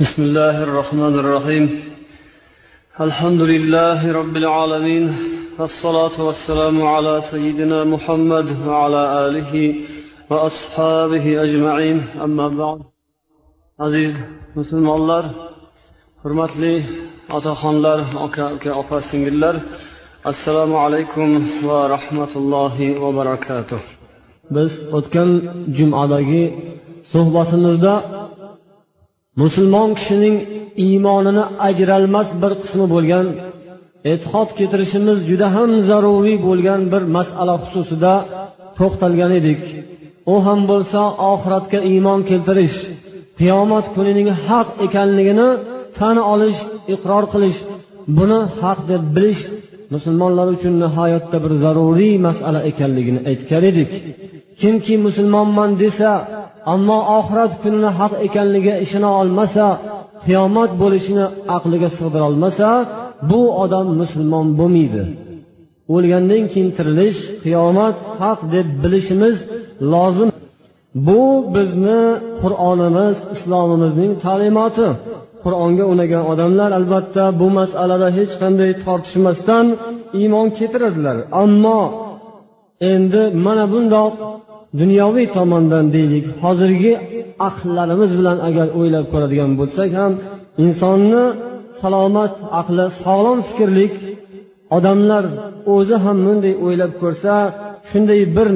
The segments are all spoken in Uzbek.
بسم الله الرحمن الرحيم. الحمد لله رب العالمين والصلاة والسلام على سيدنا محمد وعلى آله وأصحابه أجمعين. أما بعد عزيز مسلم الله حرمت لي أتخان الله السلام عليكم ورحمة الله وبركاته بس أتكن جمعة صحبتنا musulmon kishining iymonini ajralmas bir qismi bo'lgan e'tiqod keltirishimiz juda ham zaruriy bo'lgan bir masala xususida to'xtalgan edik. U ham bo'lsa oxiratga iymon keltirish qiyomat kunining haq ekanligini tan olish iqror qilish buni haq deb bilish musulmonlar uchun nihoyatda bir zaruriy masala ekanligini aytgan edik. Kimki musulmonman desa ammo oxirat kunini haq ekanligiga ishona olmasa qiyomat bo'lishini aqliga sig'dirolmasa bu odam musulmon bo'lmaydi. O'lgandan keyin tirilish qiyomat haq deb bilishimiz lozim. Bu bizni qur'onimiz islomimizning ta'limoti. Qur'onga unagan odamlar albatta bu masalada hech qanday tortishmasdan iymon keltiradilar. Ammo endi mana bundoq dunyoviy tomondan deylik hozirgi aqllarimiz bilan agar o'ylab ko'radigan bo'lsak ham insonni salomat aqli sog'lom fikrlik odamlar o'zi ham bunday o'ylab ko'rsa shunday bir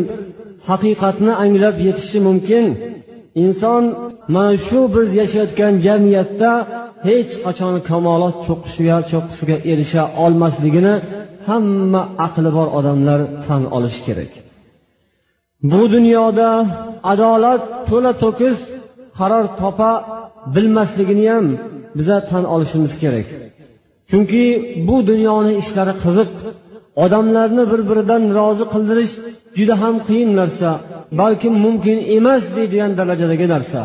haqiqatni anglab yetishi mumkin. Inson mana shu biz yashayotgan jamiyatda hech qachon kamolot cho'qqisiga cho'qqisiga erisha olmasligini hamma aqli bor odamlar tan olishi kerak. Bu dunyoda adolat to'la to'kis qaror topa bilmasligini ham biza tan olishimiz kerak. Chunki bu dunyoni ishlari qiziq odamlarni bir biridan rozi qildirish juda ham qiyin narsa balkim mumkin emas deydigan darajadagi narsa.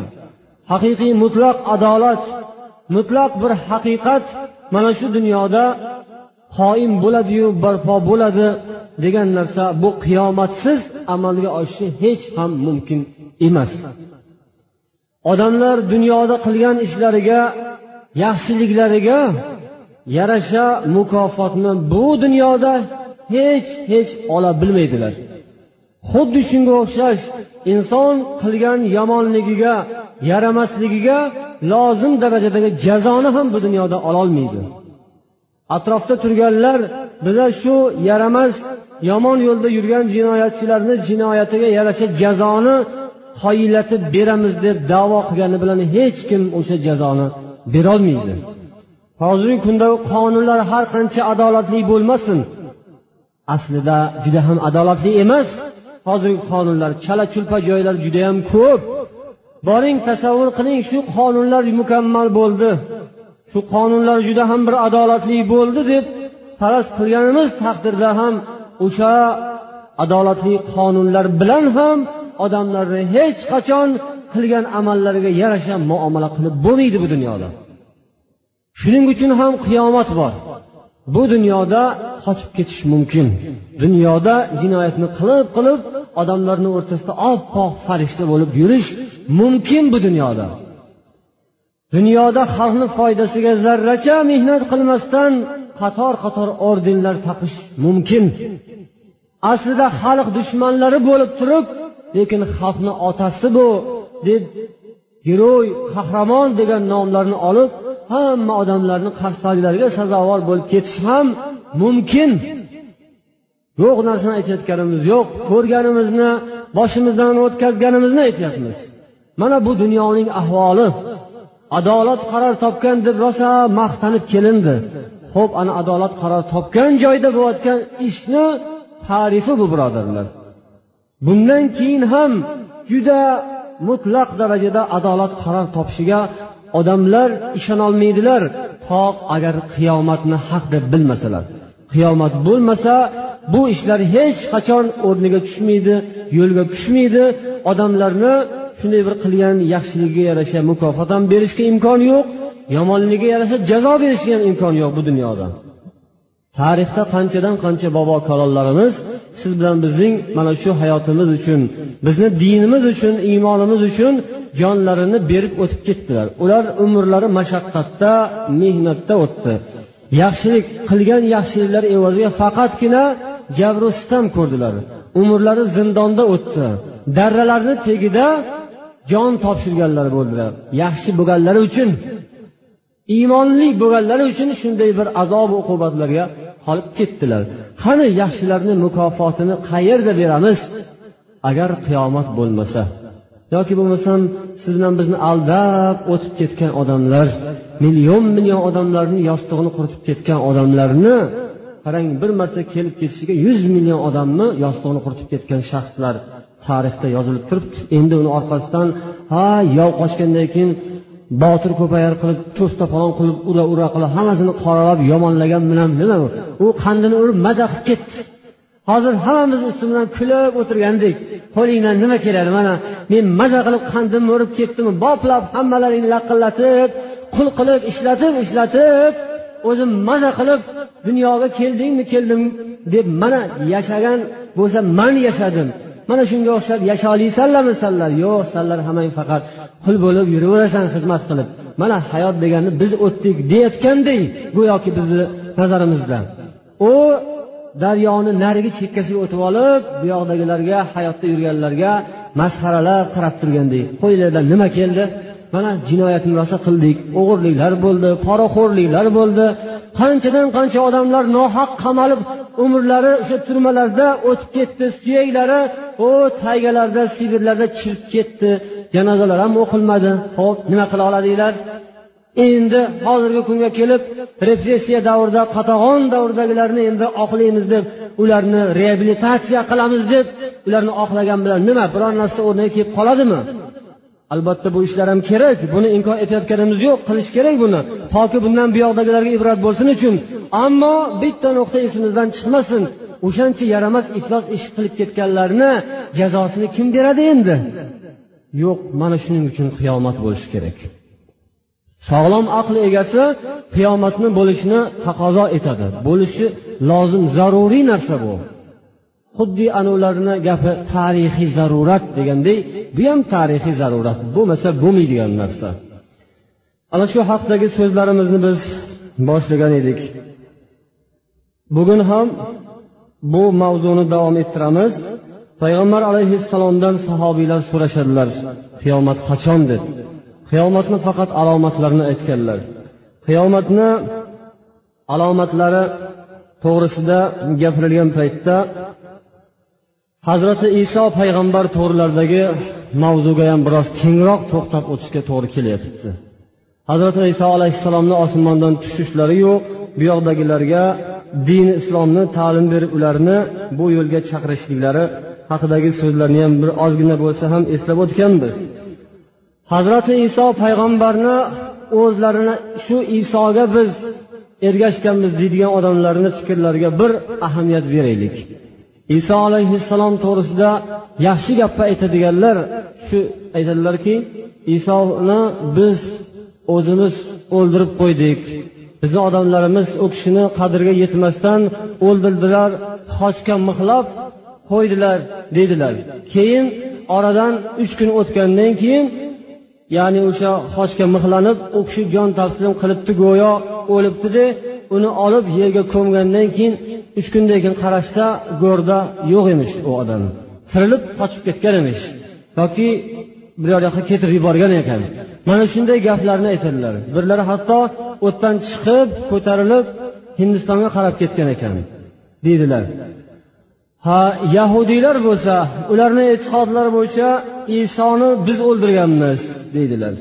Haqiqiy mutlaq adolat mutlaq bir haqiqat mana shu dunyoda qoim bo'ladiyu barpo bo'ladi degan narsa bu qiyomatsiz amalga oshishi hech ham mumkin emas. Odamlar dunyoda qilgan ishlariga yaxshiliklariga yarasha mukofotni bu dunyoda hech hech ola bilmaydilar. Xuddi shunga o'xshash inson qilgan yomonligiga yaramasligiga lozim darajadagi jazoni ham bu dunyoda ololmaydi. Atrofda turganlar biza shu yaramas yomon yo'lda yurgan jinoyatchilarni jinoyatiga yarasha jazoni qoyillatib beramiz deb davo qilgani bilan hech kim o'sha jazoni berolmaydi. Hozirgi kunda qonunlar har qancha adolatli bo'lmasin. Aslida juda ham adolatli emas. Hozirgi qonunlar chala chulpa joylar judayam ko'p. Boring tasavvur qiling shu qonunlar mukammal bo'ldi. Shu qonunlar juda ham bir adolatli bo'ldi deb faraz qilganimiz taqdirda ham o'sha adolatli qonunlar bilan ham odamlarni hech qachon qilgan amallariga yarasha muomala qilib bo'lmaydi bu dunyoda. Shuning uchun ham qiyomat bor. Bu dunyoda qochib ketish mumkin. Dunyoda jinoyatni qilib qilib odamlarni o'rtasida oppoq farishta bo'lib yurish mumkin bu dunyoda. Dunyoda xalqni foydasiga zarracha mehnat qilmasdan qator qator ordenlar taqish mumkin. Aslida xalq dushmanlari bo'lib turib lekin xalqni otasi bu deb giroy qahramon degan nomlarni olib hamma odamlarni qarshiliklariga sazovor bo'lib ketish ham mumkin. Yo'q narsani aytayotganimiz yo'q ko'rganimizni boshimizdan o'tkazganimizni aytyapmiz. Mana bu dunyoning ahvoli. Adolat qaror topgan deb rosa maqtanib kelindi. Ho'p ana adolat qaror topgan joyda bo'layotgan ishni tarifi bu birodarlar. Bundan keyin ham juda mutlaq darajada adolat qaror topishiga odamlar ishonolmaydilar. To agar qiyomatni haq deb bilmasalar. Qiyomat bo'lmasa bu ishlar hech qachon o'rniga tushmaydi yo'lga tushmaydi. Odamlarni shunday bir qilgan yaxshiligiga yarasha mukofot ham berishga imkon yo'q yomonligiga yarasha jazo berishga ham imkon yo'q bu dunyoda. Tarixda qanchadan qancha bobo kalonlarimiz siz bilan bizning mana shu hayotimiz uchun bizni dinimiz uchun iymonimiz uchun jonlarini berib o'tib ketdilar. Ular umrlari mashaqqatda mehnatda o'tdi. Yaxshilik qilgan yaxshiliklari evaziga faqatgina jabru sitam ko'rdilar. Umrlari zindonda o'tdi. Darralarni tagida jon topshirganlar bo'ldilar. Yaxshi bo'lganlari uchun iymonli bo'lganlari uchun shunday bir azob uqubatlarga qolib ketdilar. Qani yaxshilarni mukofotini qayerda beramiz? Agar qiyomat bo'lmasa yoki bo'lmasam siz bilan bizni aldab o'tib ketgan odamlar million million odamlarni yostig'ini quritib ketgan odamlarni qarang bir marta kelib ketishiga yuz million odamni yostig'ini quritib ketgan shaxslar tarixda yozilib turibdi. Endi uni orqasidan ha yov qochgandan keyin botir ko'payar qilib to'sta falon qilib ura ura qilib hammasini qoralab yomonlagan bilan nima u u qandini urib maza qilib ketdi. Hozir hammamiz ustimdan kulib o'tirgandik. Qo'lingdan nima keladi mana? Men maza qilib qandimni urib ketdim boplab hammalaringni laqillatib qul qilib ishlatib ishlatib o'zim maza qilib dunyoga keldingmi keldim deb mana yashagan bo'lsa man yashadim. Mana shunga o'xshab yasholiysanlarmi sanlar yo'q sanlar hamang faqat qul bo'lib yuraverasan xizmat qilib. Mana hayot deganni biz o'tdik deyayotgandek go'yoki bizni nazarimizda. U daryoni narigi chekkasiga o'tib olib bu yoqdagilarga hayotda yurganlarga masxaralab qarab turgandek. Qo'yinglardan nima keldi? Mana jinoyatni rosa qildik. O'g'irliklar bo'ldi poraxo'rliklar bo'ldi. Qanchadan qancha odamlar nohaq qamalib umrlari o'sha turmalarda o'tib ketdi suyaklari u taygalarda sibirlarda chirib ketdi. Janozalar ham o'qilmadi. Ho'p nima qila oladinglar? Endi hozirgi kunga kelib repressiya davrida qatag'on davridagilarni endi oqlaymiz deb ularni reabilitatsiya qilamiz deb ularni oqlagan bilan nima biror narsa o'rniga kelib qoladimi? Albatta bu ishlar ham kerak. Buni inkor etayotganimiz yo'q. Qilish kerak buni. Toki bundan buyoqdagilarga ibrat bo'lsin uchun. Ammo bitta nuqta esimizdan chiqmasin. O'shancha yaramas iflos ish qilib ketganlarni jazosini kim beradi endi? Yo'q mana shuning uchun qiyomat bo'lishi kerak. Sog'lom aql egasi qiyomatni bo'lishini taqozo etadi. Bo'lishi lozim zaruriy narsa bu. Xuddi anavlarni gapi tarixiy zarurat degandek bu ham tarixiy zarurat bo'lmasa bo'lmaydigan narsa. Ana shu haqdagi so'zlarimizni biz boshlagan edik. Bugun ham bu mavzuni davom ettiramiz. Payg'ambar alayhissalomdan sahobiylar so'rashadilar qiyomat qachon deb qiyomatni faqat alomatlarini aytganlar. Qiyomatni alomatlari to'g'risida gapirilgan paytda hazrati iso payg'ambar to'g'rilaridagi mavzuga ham biroz kengroq to'xtab o'tishga to'g'ri kelyapti. Hazrati iso alayhissalomni osmondan tushishlari yo'q bu yoqdagilarga din islomni ta'lim berib ularni bu yo'lga chaqirishliklari haqidagi so'zlarni ham bir ozgina bo'lsa ham eslab o'tganmiz. Hazrati iso payg'ambarni o'zlarini shu isoga biz ergashganmiz deydigan odamlarni fikrlariga bir ahamiyat beraylik. Iso alayhissalom to'g'risida yaxshi gapni aytadiganlar shu aytadilarki isoni biz o'zimiz o'ldirib qo'ydik. Bizni odamlarimiz u kishini qadriga yetmasdan o'ldirdilar xochga mixlab qo'ydilar dedilar keyin oradan uch kun o'tgandan keyin ya'ni o'sha xochga mixlanib u kishi jon taslim qilibdi go'yo o'libdida uni olib yerga ko'mgandan keyin uch kundan keyin qarashsa go'rda yo'q emish u odam. Tirilib qochib ketgan emish. Yoki biror yoqqa ketirib yuborgan ekan. Mana shunday gaplarni aytadilar. Birlari hatto o'tdan chiqib ko'tarilib hindistonga qarab ketgan ekan deydilar. Ha yahudiylar bo'lsa ularni e'tiqodlari bo'yicha isoni biz o'ldirganmiz deydilar.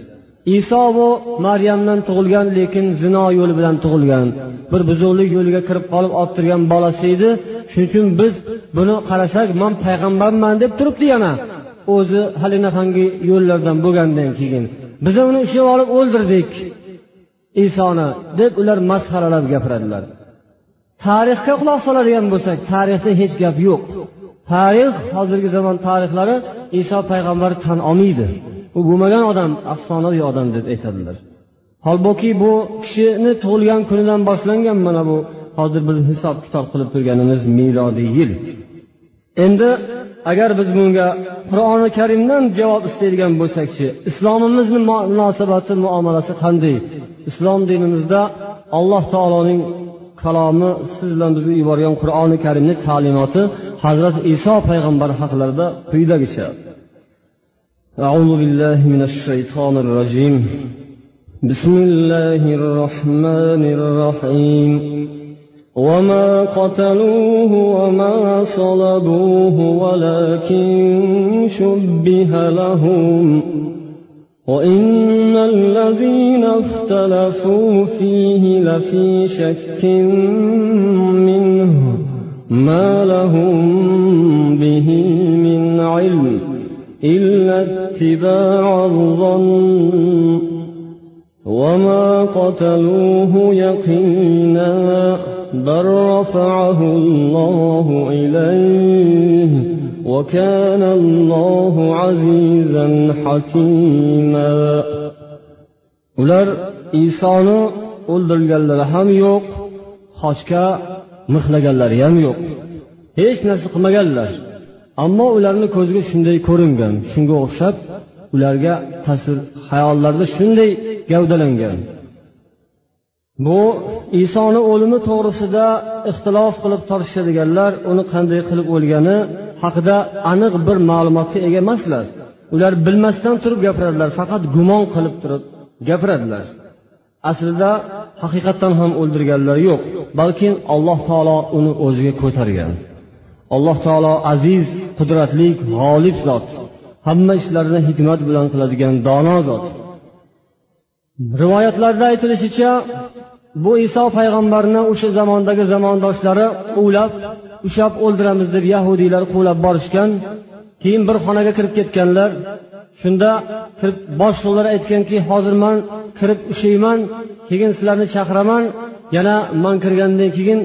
Iso bu maryamdan tug'ilgan lekin zino yo'li bilan tug'ilgan. Bir buzuqlik yo'liga kirib qolib olib turgan bolasi edi. Shuning uchun biz buni qarasak man payg'ambarman deb turibdi yana. O'zi halinaqangi yo'llardan bo'lgandan keyin. Biz uni ushlab olib o'ldirdik isoni deb ular masxaralab gapiradilar. Tarixga quloq soladigan bo'lsak tarixda hech gap yo'q. Tarix hozirgi zamon tarixlari iso payg'ambar tan olmaydi. U bo'lmagan odam afsonaviy odam deb aytadilar. Holbuki bu kishini tug'ilgan kunidan boshlangan mana bu hozir biz hisob kitob qilib turganimiz milodiy yil. Endi agar biz bunga qur'oni karimdan javob istaydigan bo'lsakchi islomimizni munosabati muomalasi qanday? Islom dinimizda alloh taoloning kalomi siz bilan bizga yuborgan qur'oni karimni ta'limoti hazrati iso payg'ambar haqlarida quyidagicha. أعوذ بالله من الشيطان الرجيم. بسم الله الرحمن الرحيم. وما قتلوه وما صلبوه ولكن شبه لهم. وإن الذين اختلفوا فيه لفي شك منه ما لهم به من علم. إلا اتباع الظن وما قتلوه يقينا بل رفعه الله إليه وكان الله عزيزا حكيما ular isoni o'ldirganlari ham yo'q qoshga mixlaganlari ham yo'q hech narsa qilmaganlar ammo ularni ko'ziga shunday ko'ringan shunga o'xshab ularga tasvir hayollarda shunday gavdalangan. Bu isoni o'limi to'g'risida ixtilof qilib tortishadiganlar uni qanday qilib o'lgani haqida aniq bir ma'lumotga ega emaslar. Ular bilmasdan turib gapiradilar faqat gumon qilib turib gapiradilar. Aslida haqiqatdan ham o'ldirganlari yo'q balki alloh taolo uni o'ziga ko'targan. Alloh taolo aziz qudratli g'olib zot. Hamma ishlarini hikmat bilan qiladigan dono zot. Rivoyatlarda aytilishicha bu iso payg'ambarni o'sha zamondagi zamondoshlari quvlab ushlab o'ldiramiz deb yahudiylar quvlab borishgan keyin bir xonaga kirib ketganlar shunda kirib boshliqlar aytganki hozir man kirib ushlayman keyin sizlarni chaqiraman yana man kirgandan keyin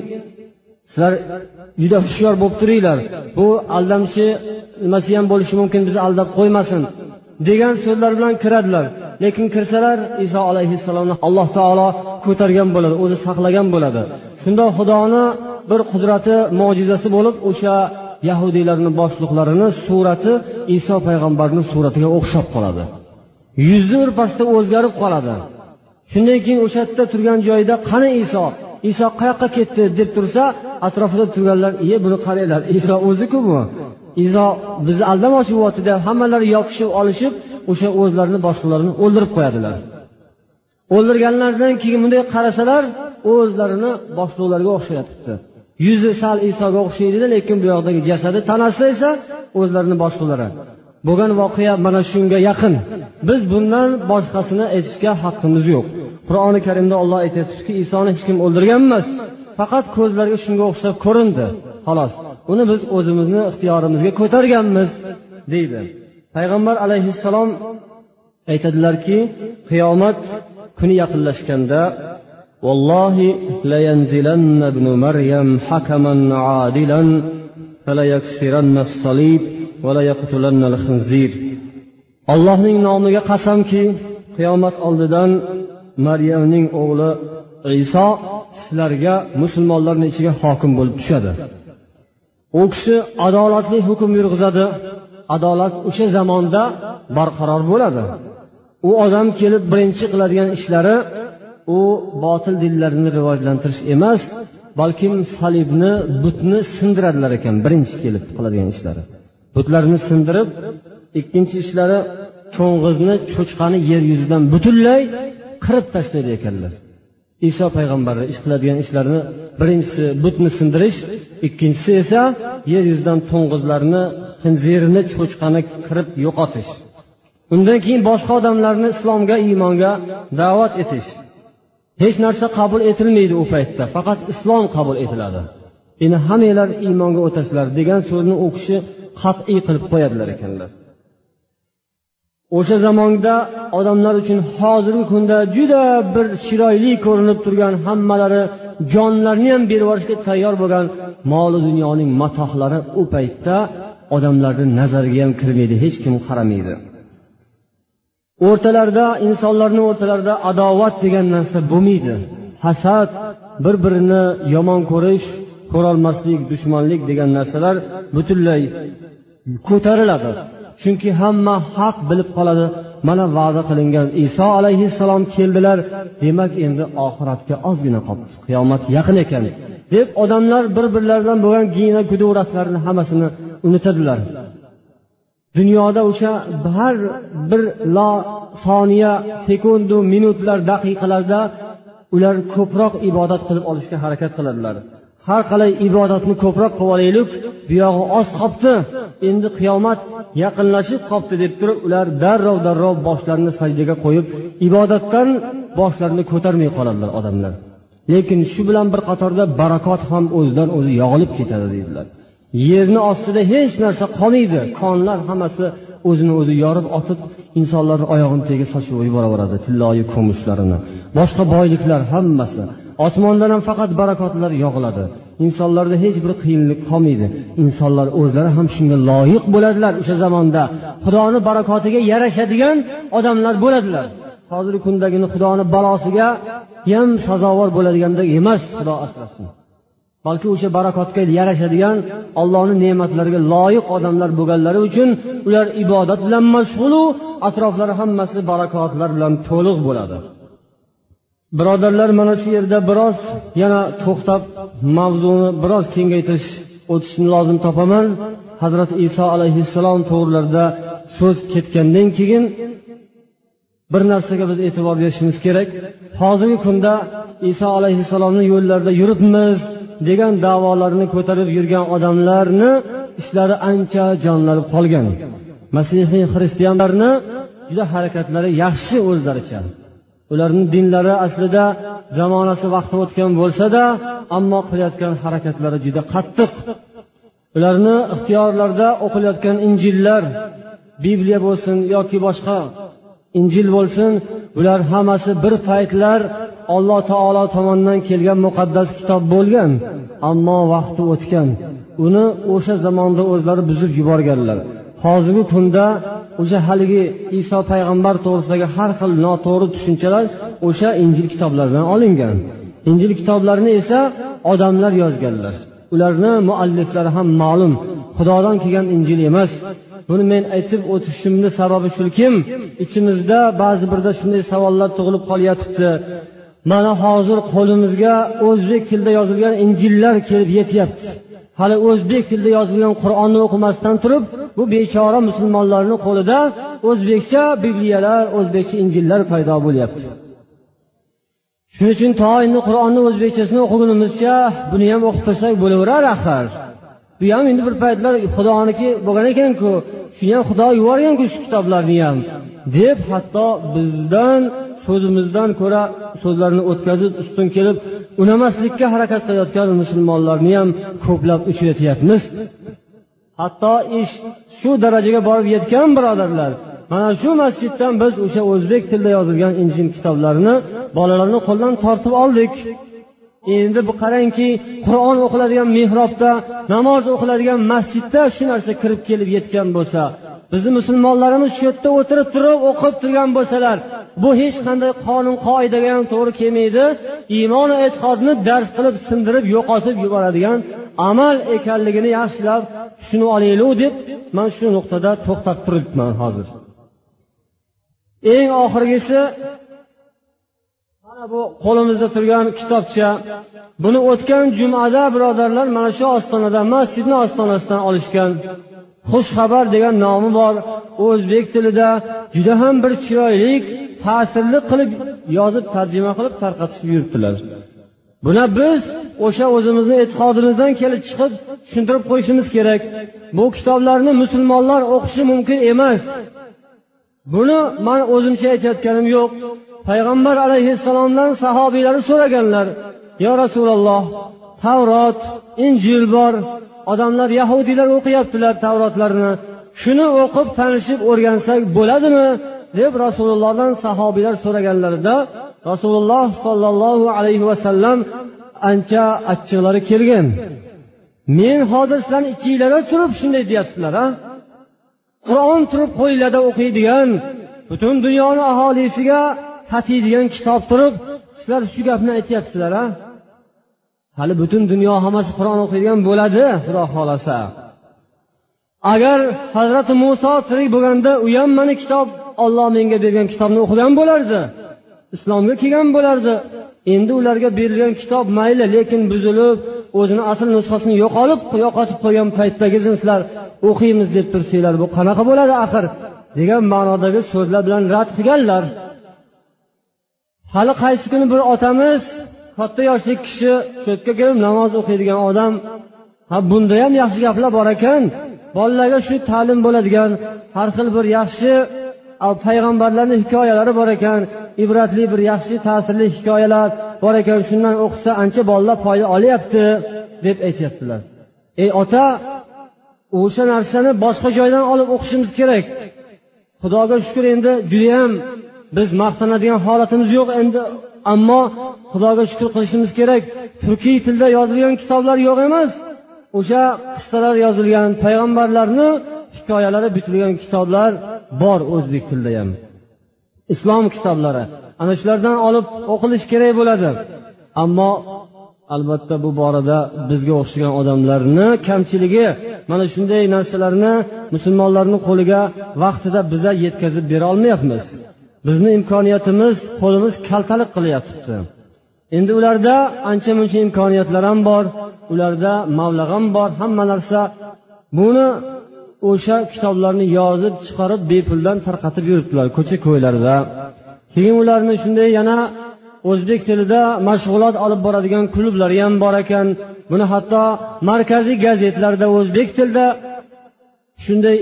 sizlar juda hushyor bo'lib turinglar. Bu aldamchi nimasi ham bo'lishi mumkin bizni aldab qo'ymasin degan so'zlar bilan kiradilar. Lekin kirsalar iso alayhissalomni alloh taolo ko'targan bo'ladi o'zi saqlagan bo'ladi. Shunda xudoni bir qudrati mo'jizasi bo'lib o'sha yahudiylarni boshliqlarini surati iso payg'ambarni suratiga o'xshab qoladi. Yuzi birpasda o'zgarib qoladi. Shundan keyin o'sha yerda turgan joyida qani iso? Iso qayoqqa ketdi deb tursa atrofida turganlar iye buni qaranglar iso o'ziku bu iso bizni aldamoqchi bo'lyapti deb hammalari yopishib olishib o'sha o'zlarini boshqalarini o'ldirib qo'yadilar. O'ldirganlaridan keyin bunday qarasalar o'zlarini boshliqlarga o'xshayotibdi. Yuzi sal isoga o'xshaydida lekin bu yoqdagi jasadi tanasi esa o'zlarini boshliqlari bo'lgan voqea mana shunga yaqin biz bundan boshqasini aytishga haqqimiz yo'q qur'oni karimda olloh aytyaptiki isoni hech kim o'ldirgan emas faqat ko'zlariga shunga o'xshab ko'rindi xolos uni biz o'zimizni ixtiyorimizga ko'targanmiz deydi payg'ambar alayhissalom aytadilarki qiyomat kuni yaqinlashganda والله لينزلن ابن مريم حكما عادلا فليكسرن الصليب وليقتلن الخنزير allohning nomiga qasamki qiyomat oldidan maryamning o'g'li iso sizlarga musulmonlarni ichiga hokim bo'lib tushadi. U kishi adolatli hukm yurg'izadi. Adolat o'sha zamonda barqaror bo'ladi. U odam kelib birinchi qiladigan ishlari u botil dinlarni rivojlantirish emas balkim salibni butni sindiradilar ekan birinchi kelib qiladigan ishlari. Butlarni sindirib ikkinchi ishlari to'ng'izni cho'chqani yer yuzidan butunlay qirib tashlaydi ekanlar. Iso payg'ambarni ish qiladigan ishlarini birinchisi butni sindirish ikkinchisi esa yer yuzidan to'ng'izlarni xinzirni cho'chqani qirib yo'qotish. Undan keyin boshqa odamlarni islomga iymonga da'vat etish. Hech narsa qabul etilmaydi u paytda faqat islom qabul etiladi. Endi hammanglar iymonga o'tasizlar degan so'zni u kishi qat'iy qilib qo'yadilar ekanlar. O'sha zamonda odamlar uchun hozirgi kunda juda bir chiroyli ko'rinib turgan hammalari jonlarini ham berib yuborishga tayyor bo'lgan moli dunyoning matohlari u paytda odamlarni nazariga ham kirmaydi hech kim qaramaydi. O'rtalarida insonlarni o'rtalarida adovat degan narsa bo'lmaydi. Hasad bir birini yomon ko'rish ko'rolmaslik dushmanlik degan narsalar butunlay ko'tariladi. Chunki hamma haq bilib qoladi. Mana va'da qilingan iso alayhissalom keldilar. Demak endi oxiratga ozgina qolibdi qiyomat yaqin ekan. Deb odamlar bir birlaridan bo'lgan gina guduratlarni hammasini unutadilar. Dunyoda o'sha har bir lo soniya sekundu minutlar daqiqalarda ular ko'proq ibodat qilib olishga harakat qiladilar. Har qalay ibodatni ko'proq qilib olaylik buyog'i oz qolibdi endi qiyomat yaqinlashib qolibdi deb turib ular darrov darrov boshlarini sajdaga qo'yib ibodatdan boshlarini ko'tarmay qoladilar odamlar. Lekin shu bilan bir qatorda barakot ham o'zidan o'zi yog'ilib ketadi deydilar. Yerni ostida hech narsa qolmaydi. Konlar hammasi o'zini o'zi yorib otib insonlarni oyog'ini tagiga sochib yuboraveradi tilloyi kumushlarini boshqa boyliklar hammasi. Osmondan ham faqat barakotlar yog'iladi. Insonlarda hech bir qiyinlik qolmaydi. Insonlar o'zlari ham shunga loyiq bo'ladilar o'sha zamonda. Xudoni barakotiga yarashadigan odamlar bo'ladilar. Hozirgi kundagini xudoni balosiga ham sazovor bo'ladigandek emas xudo asrasin. Balki o'sha barakotga yarashadigan ollohni ne'matlariga loyiq odamlar bo'lganlari uchun ular ibodat bilan mashg'ulu atroflari hammasi barakotlar bilan to'liq bo'ladi. Birodarlar mana shu yerda biroz yana to'xtab mavzuni biroz kengaytirish o'tishni lozim topaman. Hazrati iso alayhissalom to'g'rilarida so'z ketgandan keyin bir narsaga biz e'tibor berishimiz kerak. Hozirgi kunda iso alayhissalomni yo'llarida yuribmiz degan davolarni ko'tarib yurgan odamlarni ishlari ancha jonlanib qolgan. Masihiy xristianlarni juda harakatlari yaxshi o'zlaricha. Ularni dinlari aslida zamonasi vaqti o'tgan bo'lsada ammo qilayotgan harakatlari juda qattiq. Ularni ixtiyorlarida o'qilayotgan injillar bibliya bo'lsin yoki boshqa injil bo'lsin bular hammasi bir paytlar alloh taolo tomonidan kelgan muqaddas kitob bo'lgan ammo vaqti o'tgan. Uni o'sha zamonda o'zlari buzib yuborganlar. Hozirgi kunda o'sha haligi iso payg'ambar to'g'risidagi har xil noto'g'ri tushunchalar o'sha injil kitoblaridan olingan. Injil kitoblarini esa odamlar yozganlar. Ularni mualliflari ham ma'lum. Xudodan kelgan injil emas. Buni men aytib o'tishimni sababi shukim ichimizda ba'zi birda shunday savollar tug'ilib qolyotibdi. Mana hozir qo'limizga o'zbek tilida yozilgan injillar kelib yetyapti. Hali o'zbek tilida yozilgan qur'onni o'qimasdan turib bu bechora musulmonlarni qo'lida o'zbekcha bibliyalar o'zbekcha injillar paydo bo'lyapti. Shuning uchun to endi qur'onni o'zbekchasini o'qigunimizcha buni ham o'qib tursak bo'laverar axir. Bu ham endi bir paytlar xudoniki bo'lgan ekanku shuni ham xudo yuborganku shu kitoblarni ham deb hatto bizdan so'zimizdan ko'ra so'zlarni o'tkazib ustun kelib unamaslikka harakat qilayotgan musulmonlarni ham ko'plab uchratyapmiz. Hatto ish shu darajaga borib yetgan birodarlar mana shu masjiddan biz o'sha o'zbek tilida yozilgan injil kitoblarini bolalarni qo'ldan tortib oldik. Endi bu qarangki qur'on o'qiladigan mehrobda namoz o'qiladigan masjidda shu narsa kirib kelib yetgan bo'lsa bizni musulmonlarimiz shu yerda o'tirib turib o'qib turgan bo'lsalar bu hech qanday qonun qoidaga ham to'g'ri kelmaydi. Iymon e'tiqodni dars qilib sindirib yo'qotib yuboradigan amal ekanligini yaxshilab tushunib olaylik deb man shu nuqtada to'xtab turibman hozir. Eng oxirgisi mana bu qo'limizda turgan kitobcha. Buni o'tgan jumada birodarlar mana shu ostonada masjidni ostonasidan olishgan. Xushxabar degan nomi bor. O'zbek tilida juda ham bir chiroyli ta'sirli qilib yozib tarjima qilib tarqatishib yuribdilar buni biz o'sha o'zimizni e'tiqodimizdan kelib chiqib tushuntirib qo'yishimiz kerak. Bu kitoblarni musulmonlar o'qishi mumkin emas. Buni man o'zimcha aytayotganim yo'q. Payg'ambar alayhissalomdan sahobiylari so'raganlar yo rasululloh tavrot injil bor. Odamlar yahudiylar o'qiyaptilar tavrotlarni. Shuni o'qib tanishib o'rgansak bo'ladimi? deb rasulullohdan sahobiylar so'raganlarida rasululloh sollallohu alayhi vasallam ancha achchiqlari kelgan. Men hozir sizlarni ichinglarda turib shunday deyapsizlar a qur'on turib qo'linglarda o'qiydigan butun dunyoni aholisiga tatiydigan kitob turib sizlar shu gapni aytyapsizlar a hali butun dunyo hammasi qur'on o'qiydigan bo'ladi xudo xohlasa. Agar hazrati muso tirik bo'lganda u ham mana kitob olloh menga bergan kitobni o'qigan bo'lardi islomga kelgan bo'lardi endi ularga berilgan kitob mayli lekin buzilib o'zini asl nusxasini yo'qolib yo'qotib qo'ygan paytdagi sizlar o'qiymiz deb tursanglar bu qanaqa bo'ladi axir degan ma'nodagi so'zlar bilan rad qilganlar. Hali qaysi kuni bir otamiz katta yoshli kishi shu yerga kelib namoz o'qiydigan odam ha bunda ham yaxshi gaplar bor ekan. Bolalarga shu ta'lim bo'ladigan har xil bir yaxshi payg'ambarlarni hikoyalari bor ekan ibratli bir yaxshi ta'sirli hikoyalar bor ekan shundan o'qisa ancha bolalar foyda olyapti deb aytyaptilar. Ey ota o'sha narsani boshqa joydan olib o'qishimiz kerak. Xudoga shukur endi judayam biz maqtanadigan holatimiz yo'q endi ammo xudoga shukur qilishimiz kerak. Turkiy tilda yozilgan kitoblar yo'q emas. O'sha qissalar yozilgan payg'ambarlarni hikoyalari bitilgan kitoblar bor o'zbek tilida ham. Islom kitoblari. Ana shulardan olib o'qilish kerak bo'ladi. Ammo albatta bu borada bizga o'xshagan odamlarni kamchiligi mana shunday narsalarni musulmonlarni qo'liga vaqtida biza yetkazib bera olmayapmiz. Bizni imkoniyatimiz qo'limiz kaltalik qilyapti. Endi ularda ancha muncha imkoniyatlar ham bor ularda mablag' ham bor hamma narsa. Buni o'sha kitoblarni yozib chiqarib bepuldan tarqatib yuribdilar ko'cha ko'ylarda keyin ularni shunday yana o'zbek tilida mashg'ulot olib boradigan klublari ham bor ekan. Buni hatto markaziy gazetlarda o'zbek tilida shunday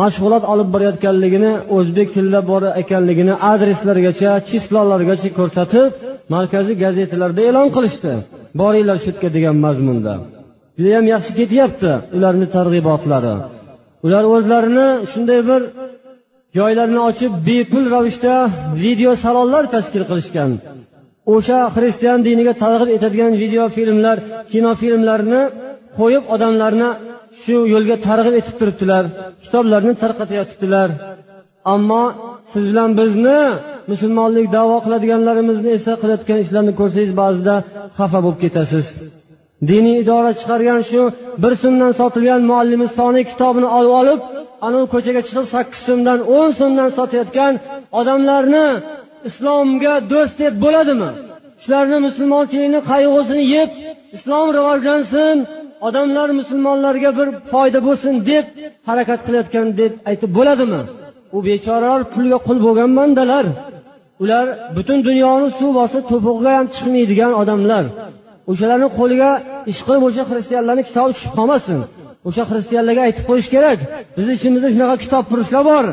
mashg'ulot olib borayotganligini o'zbek tilida bor ekanligini adreslargacha chislolargacha ko'rsatib markaziy gazetalarda e'lon qilishdi. Boringlar shu yerga degan mazmunda. Judayam yaxshi ketyapti ularni targ'ibotlari. Ular o'zlarini shunday bir joylarni ochib bepul ravishda video salonlar tashkil qilishgan. O'sha xristian diniga targ'ib etadigan video filmlar kinofilmlarni qo'yib odamlarni shu yo'lga targ'ib etib turibdilar. Kitoblarni tarqatayotibdilar. Ammo siz bilan bizni musulmonlik davo qiladiganlarimizni esa qilayotgan ishlarini ko'rsangiz ba'zida xafa bo'lib ketasiz. Diniy idora chiqargan shu bir so'mdan sotilgan muallimi soniy kitobini olib olib anavi ko'chaga chiqib sakkiz so'mdan o'n so'mdan sotayotgan odamlarni islomga do'st deb bo'ladimi? Shularni musulmonchilikni qayg'usini yeb islom rivojlansin odamlar musulmonlarga bir foyda bo'lsin deb harakat qilayotgan deb aytib bo'ladimi? U bechoralar pulga qul bo'lgan bandalar ular butun dunyoni suv bosib to'pig'iga ham chiqmaydigan odamlar. O'shalarni qo'liga ishqilib o'sha xristianlarni kitobi tushib qolmasin. O'sha xristianlarga aytib qo'yish kerak. Bizni ichimizda shunaqa kitobfurushlar bor.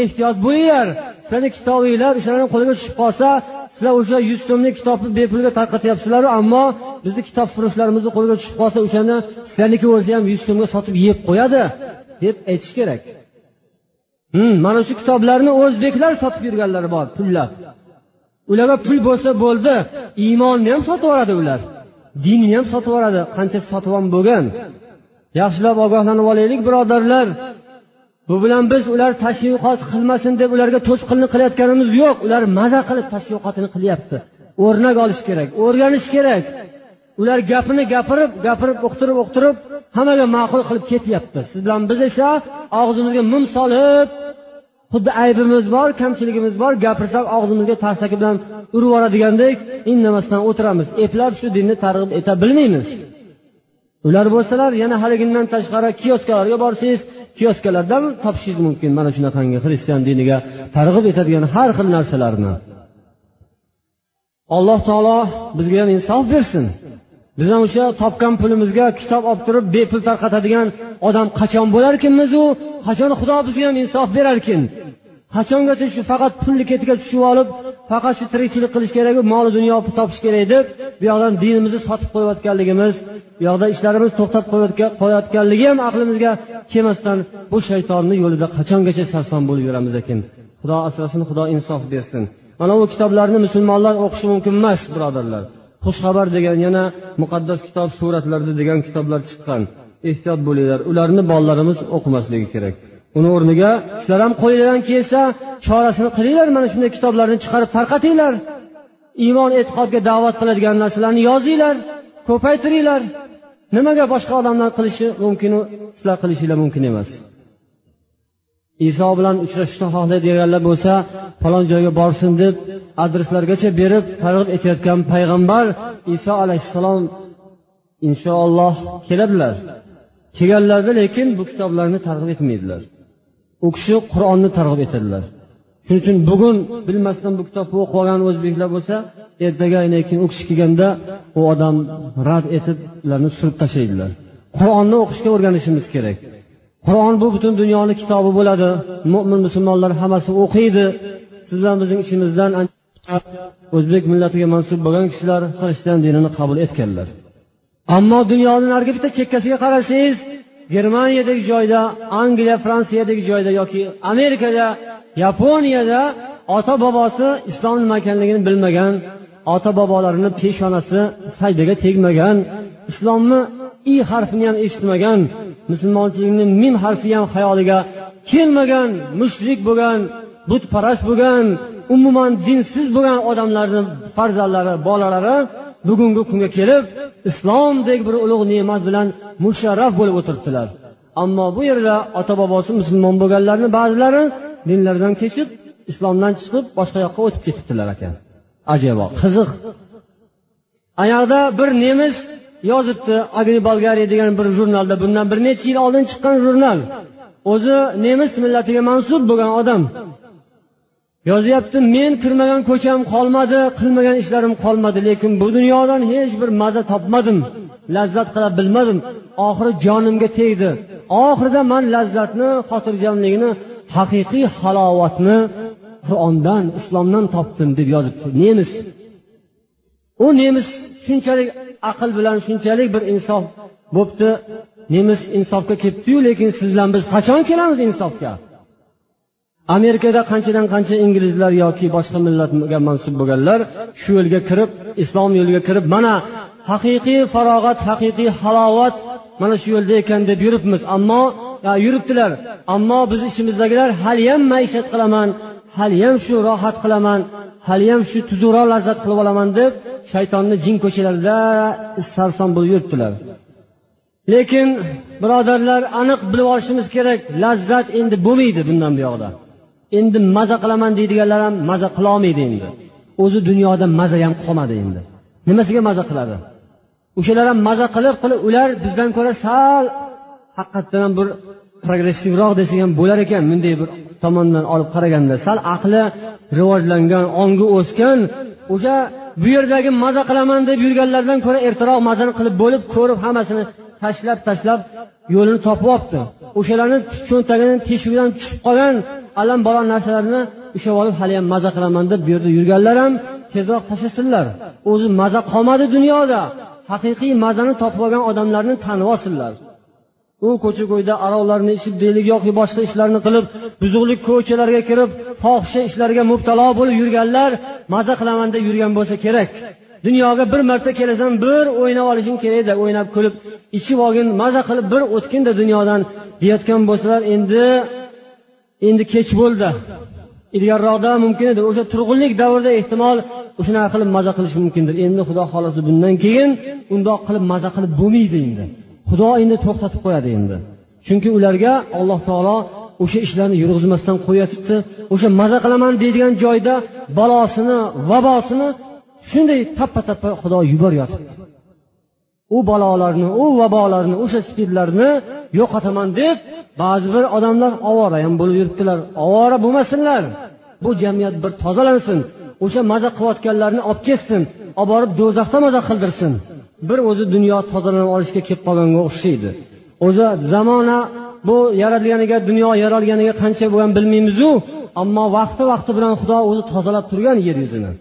Ehtiyot bo'linglar sizlarni kitobinglar o'shalarni qo'liga tushib qolsa sizlar o'sha yuz so'mlik kitobni bepulga tarqatyapsizlaru ammo bizni kitobfurushlarimizni qo'liga tushib qolsa o'shani sizlarniki bo'lsa ham yuz so'mga sotib yeb qo'yadi deb aytish kerak. Hmm, mana shu kitoblarni o'zbeklar sotib yurganlari bor pullab ularga pul bo'lsa bo'ldi iymonni ham sotib yuboradi ular. Dinni ham sotib yuboradi qanchasi sotib ham bo'lgan. Yaxshilab ogohlanib olaylik birodarlar. Bu bilan biz ular tashviqot qilmasin deb ularga to'sqinlik qilayotganimiz yo'q. Ular maza qilib tashviqotini qilyapti. O'rnak olish kerak o'rganish kerak. Ular gapini gapirib gapirib uqtirib uqtirib hammaga ma'qul qilib ketyapti. Siz bilan biz esa og'zimizga mum solib xuddi aybimiz bor kamchiligimiz bor gapirsak og'zimizga tarsaki bilan urib yuboradigandek indamasdan o'tiramiz. Eplab shu dinni targ'ib eta bilmaymiz. Ular bo'lsalar yana haligindan tashqari kioskalarga borsangiz kioskalardan topishingiz mumkin. Mana shunaqangi xristian diniga targ'ib etadigan har xil narsalarni. Alloh taolo bizga ham insof bersin. Biz ham o'sha topgan pulimizga kitob olib turib bepul tarqatadigan odam qachon bo'larkinmiz u? Qachon xudo bizga ham insof berarkin? Qachongacha shu faqat pulni ketiga tushib olib faqat shu tirikchilik qilish kerak mol dunyo topish kerak deb bu yoqdan dinimizni sotib qo'yayotganligimiz bu yoqda ishlarimiz to'xtab qo'yayotganligi ham aqlimizga kelmasdan bu shaytonni yo'lida qachongacha sarson bo'lib yuramiz ekan? Xudo asrasin xudo insof bersin. Mana bu kitoblarni musulmonlar o'qishi mumkin emas birodarlar. Xushxabar degan yana muqaddas kitob suratlarda degan kitoblar chiqqan. Ehtiyot bo'linglar ularni bolalarimiz o'qimasligi kerak. Uni o'rniga sizlar ham qo'linglardan kelsa chorasini qilinglar mana shunday kitoblarni chiqarib tarqatinglar. Iymon e'tiqodga da'vat qiladigan narsalarni yozinglar ko'paytiringlar. Nimaga boshqa odamlar qilishi mumkinu sizlar qilishinglar mumkin emas. Iso bilan uchrashishni xohlaydiganlar bo'lsa falon joyga borsin deb adreslargacha berib targ'ib etayotgan payg'ambar iso alayhissalom inshaalloh keladilar. Kelganlarida lekin bu kitoblarni targ'ib etmaydilar. U kishi qur'onni targ'ib etadilar. Shuning uchun bugun bilmasdan bu kitobni o'qib olgan o'zbeklar bo'lsa ertaga keyin u kishi kelganda u odam rad etib ularni surib tashlaydilar. Qur'onni o'qishga o'rganishimiz kerak. Qur'on bu butun dunyoni kitobi bo'ladi. Mo'min musulmonlar hammasi o'qiydi. Siz bilan bizning ichimizdan o'zbek millatiga mansub bo'lgan kishilar xristian dinini qabul etganlar. Ammo dunyoni narigi bitta chekkasiga qarasangiz germaniyadagi joyda angliya fransiyadagi joyda yoki amerikada yaponiyada ota bobosi islom nima ekanligini bilmagan ota bobolarini peshonasi sajdaga tegmagan islomni i harfini ham eshitmagan musulmonchilikni mim harfi ham xayoliga kelmagan mushrik bo'lgan butparast bo'lgan umuman dinsiz bo'lgan odamlarni farzandlari bolalari bugungi kunga kelib islomdek bir ulug' ne'mat bilan musharraf bo'lib o'tiribdilar. Ammo bu yerda ota bobosi musulmon bo'lganlarni ba'zilari dinlaridan kechib islomdan chiqib boshqa yoqqa o'tib ketibdilar ekan. Ajaboq qiziq. Anayoqda bir nemis yozibdi agni bolgariya degan bir jurnalda bundan bir necha yil oldin chiqqan jurnal. O'zi nemis millatiga mansub bo'lgan odam. Yozyapti men kirmagan ko'cham qolmadi qilmagan ishlarim qolmadi lekin bu dunyodan hech bir maza topmadim. Lazzat qila bilmadim. Oxiri jonimga tegdi. Oxirida man lazzatni xotirjamlikni haqiqiy halovatni qur'ondan islomdan topdim deb yozibdi. Nemis. U nemis shunchalik aql bilan shunchalik bir insof bo'pti. Nemis insofga kelibdiyu lekin siz bilan biz qachon kelamiz insofga? Amerikada qanchadan qancha inglizlar yoki boshqa millatga mansub bo'lganlar shu yo'lga kirib islom yo'liga kirib mana haqiqiy farog'at haqiqiy halovat mana shu yo'lda ekan deb yuribmiz. Ammo yuribdilar. Ammo biz ichimizdagilar haliyam maishat qilaman haliyam shu rohat qilaman haliyam shu tuzukroq lazzat qilib olaman deb shaytonni jin ko'chalarida sarson bo'lib yuribdilar. Lekin birodarlar aniq bilib olishimiz kerak lazzat endi bo'lmaydi bundan buyog'ida endi maza qilaman deydiganlar ham maza qilolmaydi endi. O'zi dunyoda maza ham qolmadi endi. Nimasiga maza qiladi? O'shalar ham maza qilib qilib ular bizdan ko'ra sal haqiqatdan ham bir progressivroq desak ham bo'lar ekan. Bunday bir tomondan olib qaraganda sal aqli rivojlangan ongi o'sgan o'sha bu yerdagi maza qilaman deb yurganlardan ko'ra ertaroq mazani qilib bo'lib ko'rib hammasini tashlab tashlab yo'lini topib olibdi. O'shalarni cho'ntagini teshigidan tushib qolgan alam balon narsalarni ushlab olib haliyam maza qilaman deb bu yerda yurganlar ham tezroq tashlasinlar o'zi maza qolmadi dunyoda. Haqiqiy mazani topib olgan odamlarni tanib olsinlar. U ko'cha ko'yda aroqlarni ichib deylik yoki boshqa ishlarni qilib buzuqlik ko'chalarga kirib fohisha ishlarga mubtalo bo'lib yurganlar maza qilaman deb yurgan bo'lsa kerak. Dunyoga bir marta kelasan bir o'ynab olishing kerakda o'ynab kulib ichib olgin maza qilib bir o'tginda dunyodan deyayotgan bo'lsalar endi endi kech bo'ldi. Ilgariroqda mumkin edi. O'sha turg'unlik davrida ehtimol o'shanaqa qilib maza qilish mumkindir. Endi xudo xohlasa bundan keyin undoq qilib maza qilib bo'lmaydi endi. Xudo endi to'xtatib qo'yadi endi. Chunki ularga alloh taolo o'sha ishlarni yurg'izmasdan qo'yyotibdi o'sha maza qilaman deydigan joyda balosini vabosini shunday tappa tappa xudo yuboryotibdi u balolarni u vabolarni o'sha spidlarni yo'qotaman deb ba'zi bir odamlar ovora ham bo'lib yuribdilar. Ovora bo'lmasinlar. Bu jamiyat bir tozalansin o'sha maza qilayotganlarni olib ketsin olib borib do'zaxda maza qildirsin. Bir o'zi dunyo tozalanib olishga kelib qolganga o'xshaydi. O'zi zamona bu yaralganiga dunyo yaralganiga qancha bo'lgan bilmaymizu ammo vaqti vaqti bilan xudo o'zi tozalab turgan yer yuzini.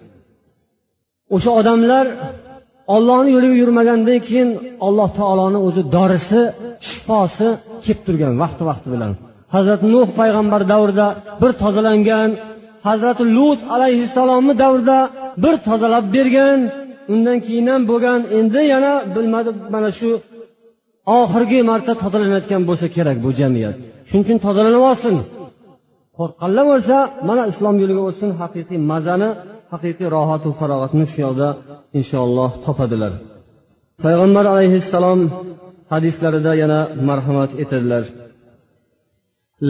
O'sha odamlar ollohni yo'liga yurmagandan keyin alloh taoloni o'zi dorisi shifosi kelib turgan vaqti vaqti bilan. Hazrati nuh payg'ambar davrida bir tozalangan hazrati lut alayhissalomni davrida bir tozalab bergan undan keyin ham bo'lgan endi yana bilmadi mana shu oxirgi marta tozalanayotgan bo'lsa kerak bu jamiyat. Shuning uchun tozalanib olsin. Qo'rqqanlar bo'lsa mana islom yo'liga o'tsin haqiqiy mazani haqiqiy rohatu farog'atni shu yoqda inshaalloh topadilar payg'ambar alayhissalom hadislarida yana marhamat etadilar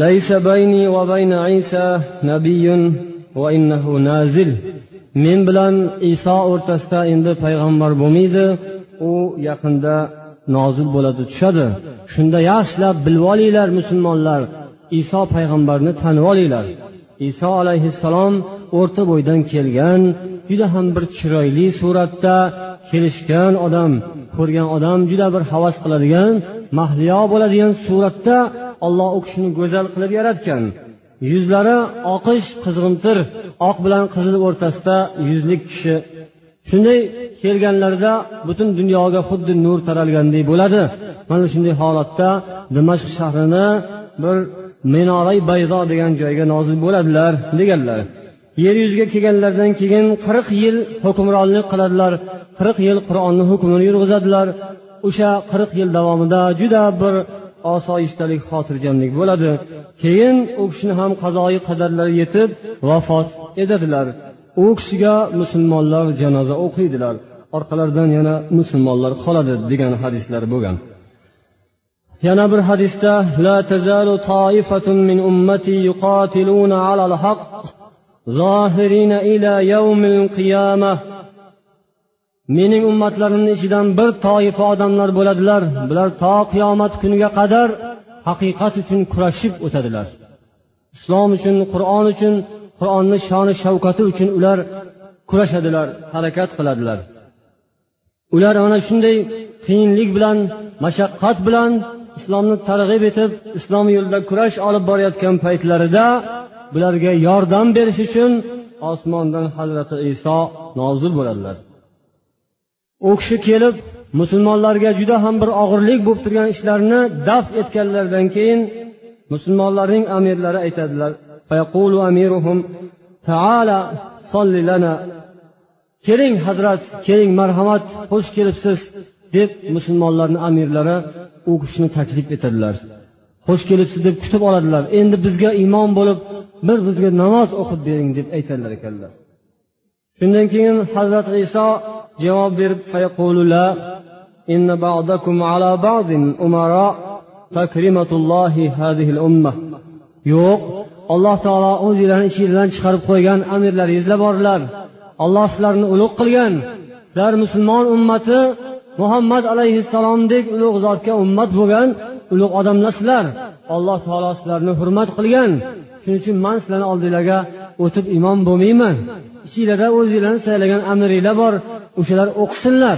ليس بيني وبين عيسى نبي وإنه نازل men bilan iso o'rtasida endi payg'ambar bo'lmaydi u yaqinda nozil bo'ladi tushadi shunda yaxshilab bilib olinglar musulmonlar iso payg'ambarni tanib olinglar Iso alayhissalom o'rta bo'ydan kelgan juda ham bir chiroyli suratda kelishgan odam ko'rgan odam juda bir havas qiladigan mahliyo bo'ladigan suratda olloh u kishini go'zal qilib yaratgan. Yuzlari oqish qizg'intir oq bilan qizil o'rtasida yuzlik kishi. Shunday kelganlarida butun dunyoga xuddi nur taralgandek bo'ladi. Mana shunday holatda dimashq shahrini bir minorai bayzo degan joyga nozil bo'ladilar deganlar. Yer yuziga kelganlaridan keyin qirq yil hukmronlik qiladilar qirq yil qur'onni hukmini yurg'izadilar. O'sha qirq yil davomida juda bir osoyishtalik xotirjamlik bo'ladi. Keyin u kishini ham qazoyi qadarlari yetib vafot etadilar. U kishiga musulmonlar janoza o'qiydilar. Orqalaridan yana musulmonlar qoladi degan hadislar bo'lgan. Yana bir hadisda la tazalu toifatun min ummati yuqatiluna alal haqq zohirina ila yawmil qiyamah. Mening ummatlarimni ichidan bir toifa odamlar bo'ladilar. Bular to qiyomat kuniga qadar haqiqat uchun kurashib o'tadilar. Islom uchun qur'on uchun qur'onni shoni shavkati uchun ular kurashadilar harakat qiladilar. Ular ana shunday qiyinlik bilan mashaqqat bilan islomni targ'ib etib islom yo'lida kurash olib borayotgan paytlarida bularga yordam berish uchun osmondan hazrati iso nozil bo'ladilar. U kishi kelib musulmonlarga juda ham bir og'irlik bo'lib turgan ishlarni daf etganlaridan keyin musulmonlarning amirlari aytadilar keling hazrat keling marhamat xush kelibsiz. Deb musulmonlarni amirlari u kishini taklif etadilar. Xush kelibsiz deb kutib oladilar. Endi bizga imom bo'lib bir bizga namoz o'qib bering deb aytadilar ekanlar. Shundan keyin hazrati iso javob berib yo'q alloh taolo o'zinglarni ichinglardan chiqarib qo'ygan amirlaringizlar borlar olloh sizlarni ulug' qilgan. Sizlar musulmon ummati muhammad alayhissalomdek ulug' zotga ummat bo'lgan ulug' odamlar sizlar alloh taolo sizlarni hurmat qilgan. Shuning uchun man sizlarni oldinglarga o'tib imom bo'lmayman. Ichinglarda o'zinglarni saylagan amiringlar bor. O'shalar o'qisinlar.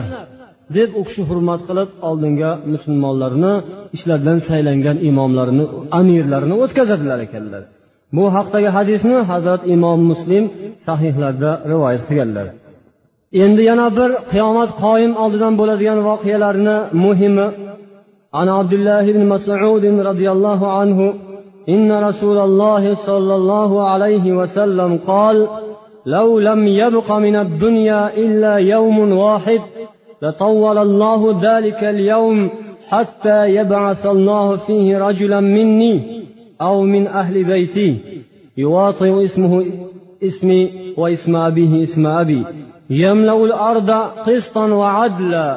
Deb u kishi hurmat qilib oldinga musulmonlarni ishlaridan saylangan imomlarni amirlarini o'tkazadilar ekanlar. Bu haqdagi hadisni hazrat imom muslim sahihlarda rivoyat qilganlar. Endi yana bir qiyomat qoyim oldidan bo'ladigan voqealarni muhimi. عن عبد الله بن مسعود رضي الله عنه إن رسول الله صلى الله عليه وسلم قال لو لم يبق من الدنيا إلا يوم واحد لطول الله ذلك اليوم حتى يبعث الله فيه رجلا مني أو من أهل بيتي يواطئ اسمه اسمي واسم أبيه اسم أبي يملأ الأرض قسطا وعدلا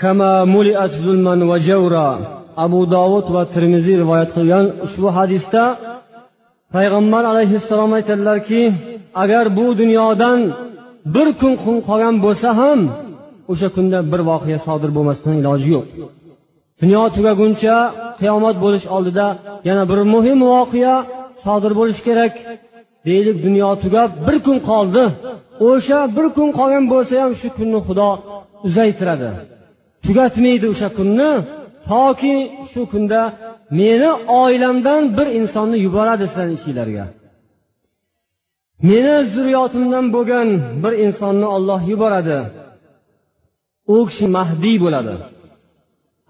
كما ملئت ظلما وجورا أبو داود والترمذي رواية قليان ushbu hadisda payg'ambar alayhissalom aytadilarki agar bu dunyodan bir kun qolgan bo'lsa ham o'sha kunda bir voqea sodir bo'lmasdan iloji yo'q dunyo tugaguncha qiyomat bo'lish oldida yana bir muhim voqea sodir bo'lishi kerak Deylik dunyo tugab bir kun qoldi. O'sha bir kun qolgan bo'lsa ham shu kunni xudo uzaytiradi. Tugatmaydi o'sha kunni toki shu kunda meni oilamdan bir insonni yuboradi sizlarni ichinglarga. Meni zurriyotimdan bo'lgan bir insonni olloh yuboradi. U kishi mahdiy bo'ladi.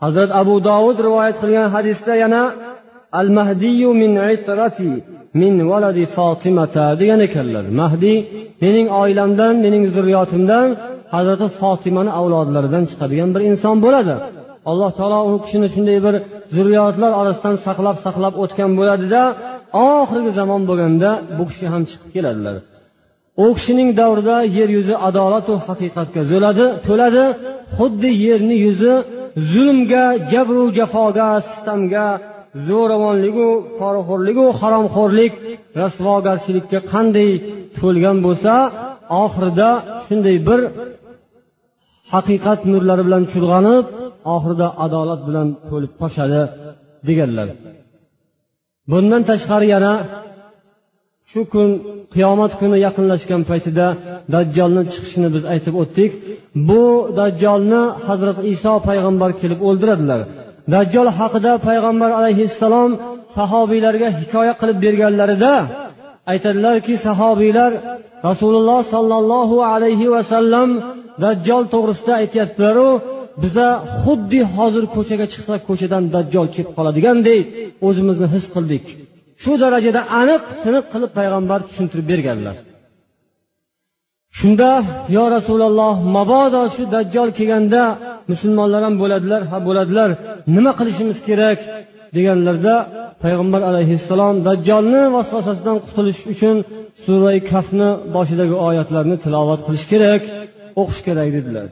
Hazrat abu dovud rivoyat qilgan hadisda yana al mahdiyu min itrati min valadi fotimata degan ekanlar. Mahdiy mening oilamdan mening zurriyotimdan hazrati fotimani avlodlaridan chiqadigan bir inson bo'ladi. Alloh taolo u kishini shunday bir zurriyotlar orasidan saqlab saqlab o'tgan bo'ladida oxirgi zamon bo'lganda bu kishi ham chiqib keladilar. U kishining davrida yer yuzi adolatu haqiqatga zo'ladi to'ladi. Xuddi yerni yuzi zulmga jabru jafoga sitamga zo'ravonligu poraxo'rligu haromxo'rlik rasvogarchilikka qanday to'lgan bo'lsa oxirida shunday bir haqiqat nurlari bilan chulg'anib oxirida adolat bilan to'lib toshadi deganlar. Bundan tashqari yana shu kun qiyomat kuni yaqinlashgan paytida dajjolni chiqishini biz aytib o'tdik. Bu dajjolni hazrati iso payg'ambar kelib o'ldiradilar. Dajjol haqida payg'ambar alayhissalom sahobiylarga hikoya qilib berganlarida aytadilarki sahobiylar rasululloh sollallohu alayhi vasallam dajjol to'g'risida aytyaptilaru biza xuddi hozir ko'chaga chiqsak ko'chadan dajjol kelib qoladigandek o'zimizni his qildik. Shu darajada aniq tiniq qilib payg'ambar tushuntirib berganlar. Shunda yo rasululloh mabodo shu dajjol kelganda musulmonlar ham bo'ladilar ha bo'ladilar. Nima qilishimiz kerak deganlarda payg'ambar alayhissalom dajjolni vasvasasidan qutulish uchun surai kafni boshidagi oyatlarni tilovat qilish kerak o'qish kerak dedilar.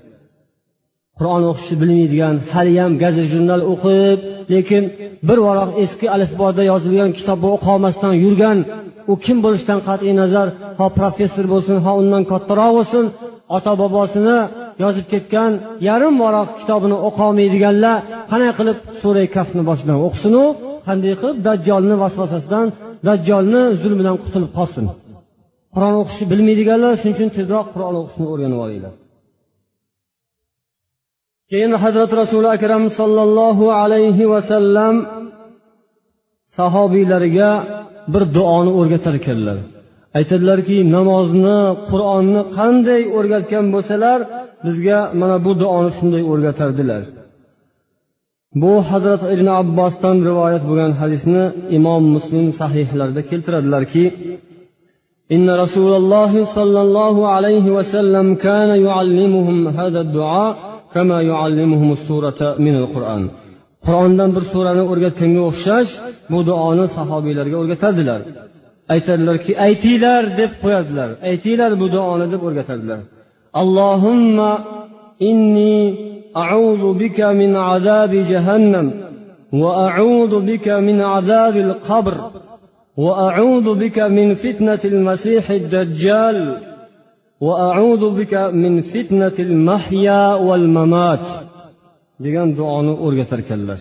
Qur'on o'qishni bilmaydigan haliyam gazet jurnal o'qib lekin bir varaq eski alifboda yozilgan kitobni o'qiolmasdan yurgan u kim bo'lishidan qat'iy nazar ho professor bo'lsin ho undan kattaroq bo'lsin ota bobosini yozib ketgan yarim varoq kitobini o'qolmaydiganlar qanday qilib suray kafni boshidan o'qisinu? Qanday qilib dajjolni vasvasasidan dajjolni zulmidan qutulib qolsin? Qur'on o'qishni bilmaydiganlar shuning uchun tezroq qur'on o'qishni o'rganib olinglar. Keyin hazrati rasuli akram sollallohu alayhi vasallam sahobiylariga bir duoni o'rgatar ekanlar. aytadilarki namozni qur'onni qanday o'rgatgan bo'lsalar bizga mana bu duoni shunday o'rgatardilar bu hazrat ibn abbosdan rivoyat bo'lgan hadisni imom muslim sahihlarida keltiradilarki إن رسول الله صلى الله عليه وسلم كان يعلمهم هذا الدعاء كما يعلمهم السورة من القرآن qur'ondan bir surani o'rgatganga o'xshash bu duoni sahobiylarga o'rgatardilar Aytadilarki aytinglar deb qo'yadilar aytinglar bu duoni deb o'rgatadilar allohumma inni a'udhu bika min azabi jahannam va a'udhu bika min azabil qabr وأعوذ بك من فتنة المسيح الدجال وأعوذ بك من فتنة المحيا والممات degan duoni o'rgatar ekanlar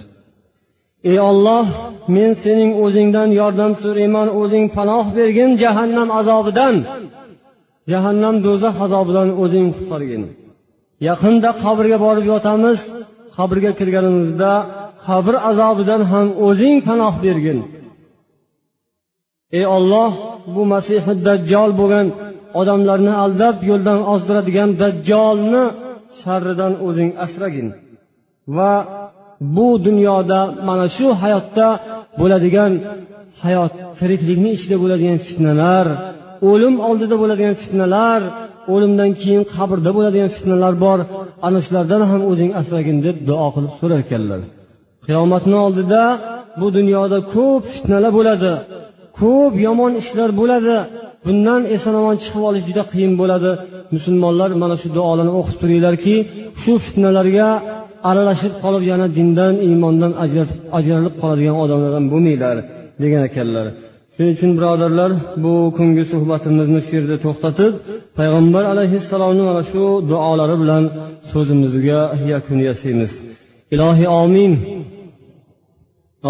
ey olloh men sening o'zingdan yordam so'rayman o'zing panoh bergin jahannam azobidan. Jahannam do'zax azobidan o'zing qutqargin. Yaqinda qabrga borib yotamiz qabrga kirganimizda qabr azobidan ham o'zing panoh bergin. Ey olloh bu masihi dajjol bo'lgan odamlarni aldab yo'ldan ozdiradigan dajjolni sharridan o'zing asragin va bu dunyoda mana shu hayotda bo'ladigan hayot tiriklikni ichida bo'ladigan fitnalar o'lim oldida bo'ladigan fitnalar o'limdan keyin qabrda bo'ladigan fitnalar bor. Ana shulardan ham o'zing asragin deb duo qilib so'rar ekanlar qiyomatni oldida bu dunyoda ko'p fitnalar bo'ladi ko'p yomon ishlar bo'ladi. Bundan eson omon chiqib olish juda qiyin bo'ladi. Musulmonlar mana shu duolarni o'qib turinglarki shu fitnalarga aralashib qolib yana dindan iymondan ajralib qoladigan odamlardan bo'lmanglar degan ekanlar shuning uchun birodarlar bu kungi suhbatimizni shu yerda to'xtatib payg'ambar alayhissalomni mana shu duolari bilan so'zimizga yakun yasaymiz ilohiy omin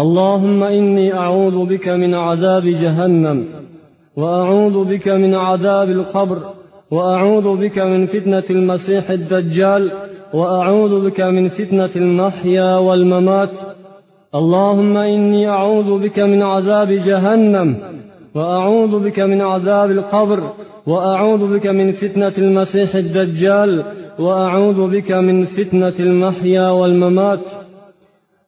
اللهم إني أعوذ بك من عذاب جهنم وأعوذ بك من عذاب القبر وأعوذ بك من فتنة المسيح الدجال وأعوذ بك من فتنة المحيا والممات. اللهم إني أعوذ بك من عذاب جهنم وأعوذ بك من عذاب القبر وأعوذ بك من فتنة المسيح الدجال وأعوذ بك من فتنة المحيا والممات.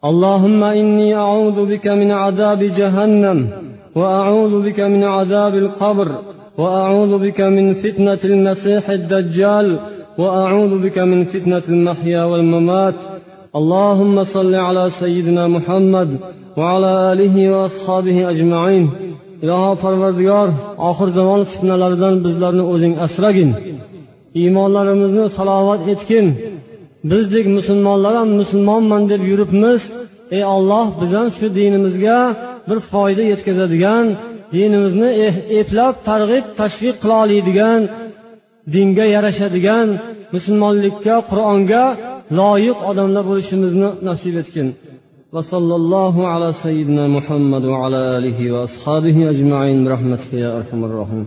اللهم إني أعوذ بك من عذاب جهنم وأعوذ بك من عذاب القبر وأعوذ بك من فتنة المسيح الدجال وأعوذ بك من فتنة المحيا والممات اللهم صل على سيدنا محمد وعلى آله وأصحابه أجمعين iloho parvardigor oxir zamon fitnalaridan bizlarni o'zing asragin iymonlarimizni salovat etgin bizdek musulmonlar ham musulmonman deb yuribmiz ey olloh biz ham shu dinimizga bir foyda yetkazadigan dinimizni eplab targ'ib tashviq qila oladigan dinga yarashadigan musulmonlikka qur'onga loyiq odamlar bo'lishimizni nasib etgin وصلى الله على سيدنا محمد وعلى آله وأصحابه أجمعين برحمتك يا أرحم الراحمين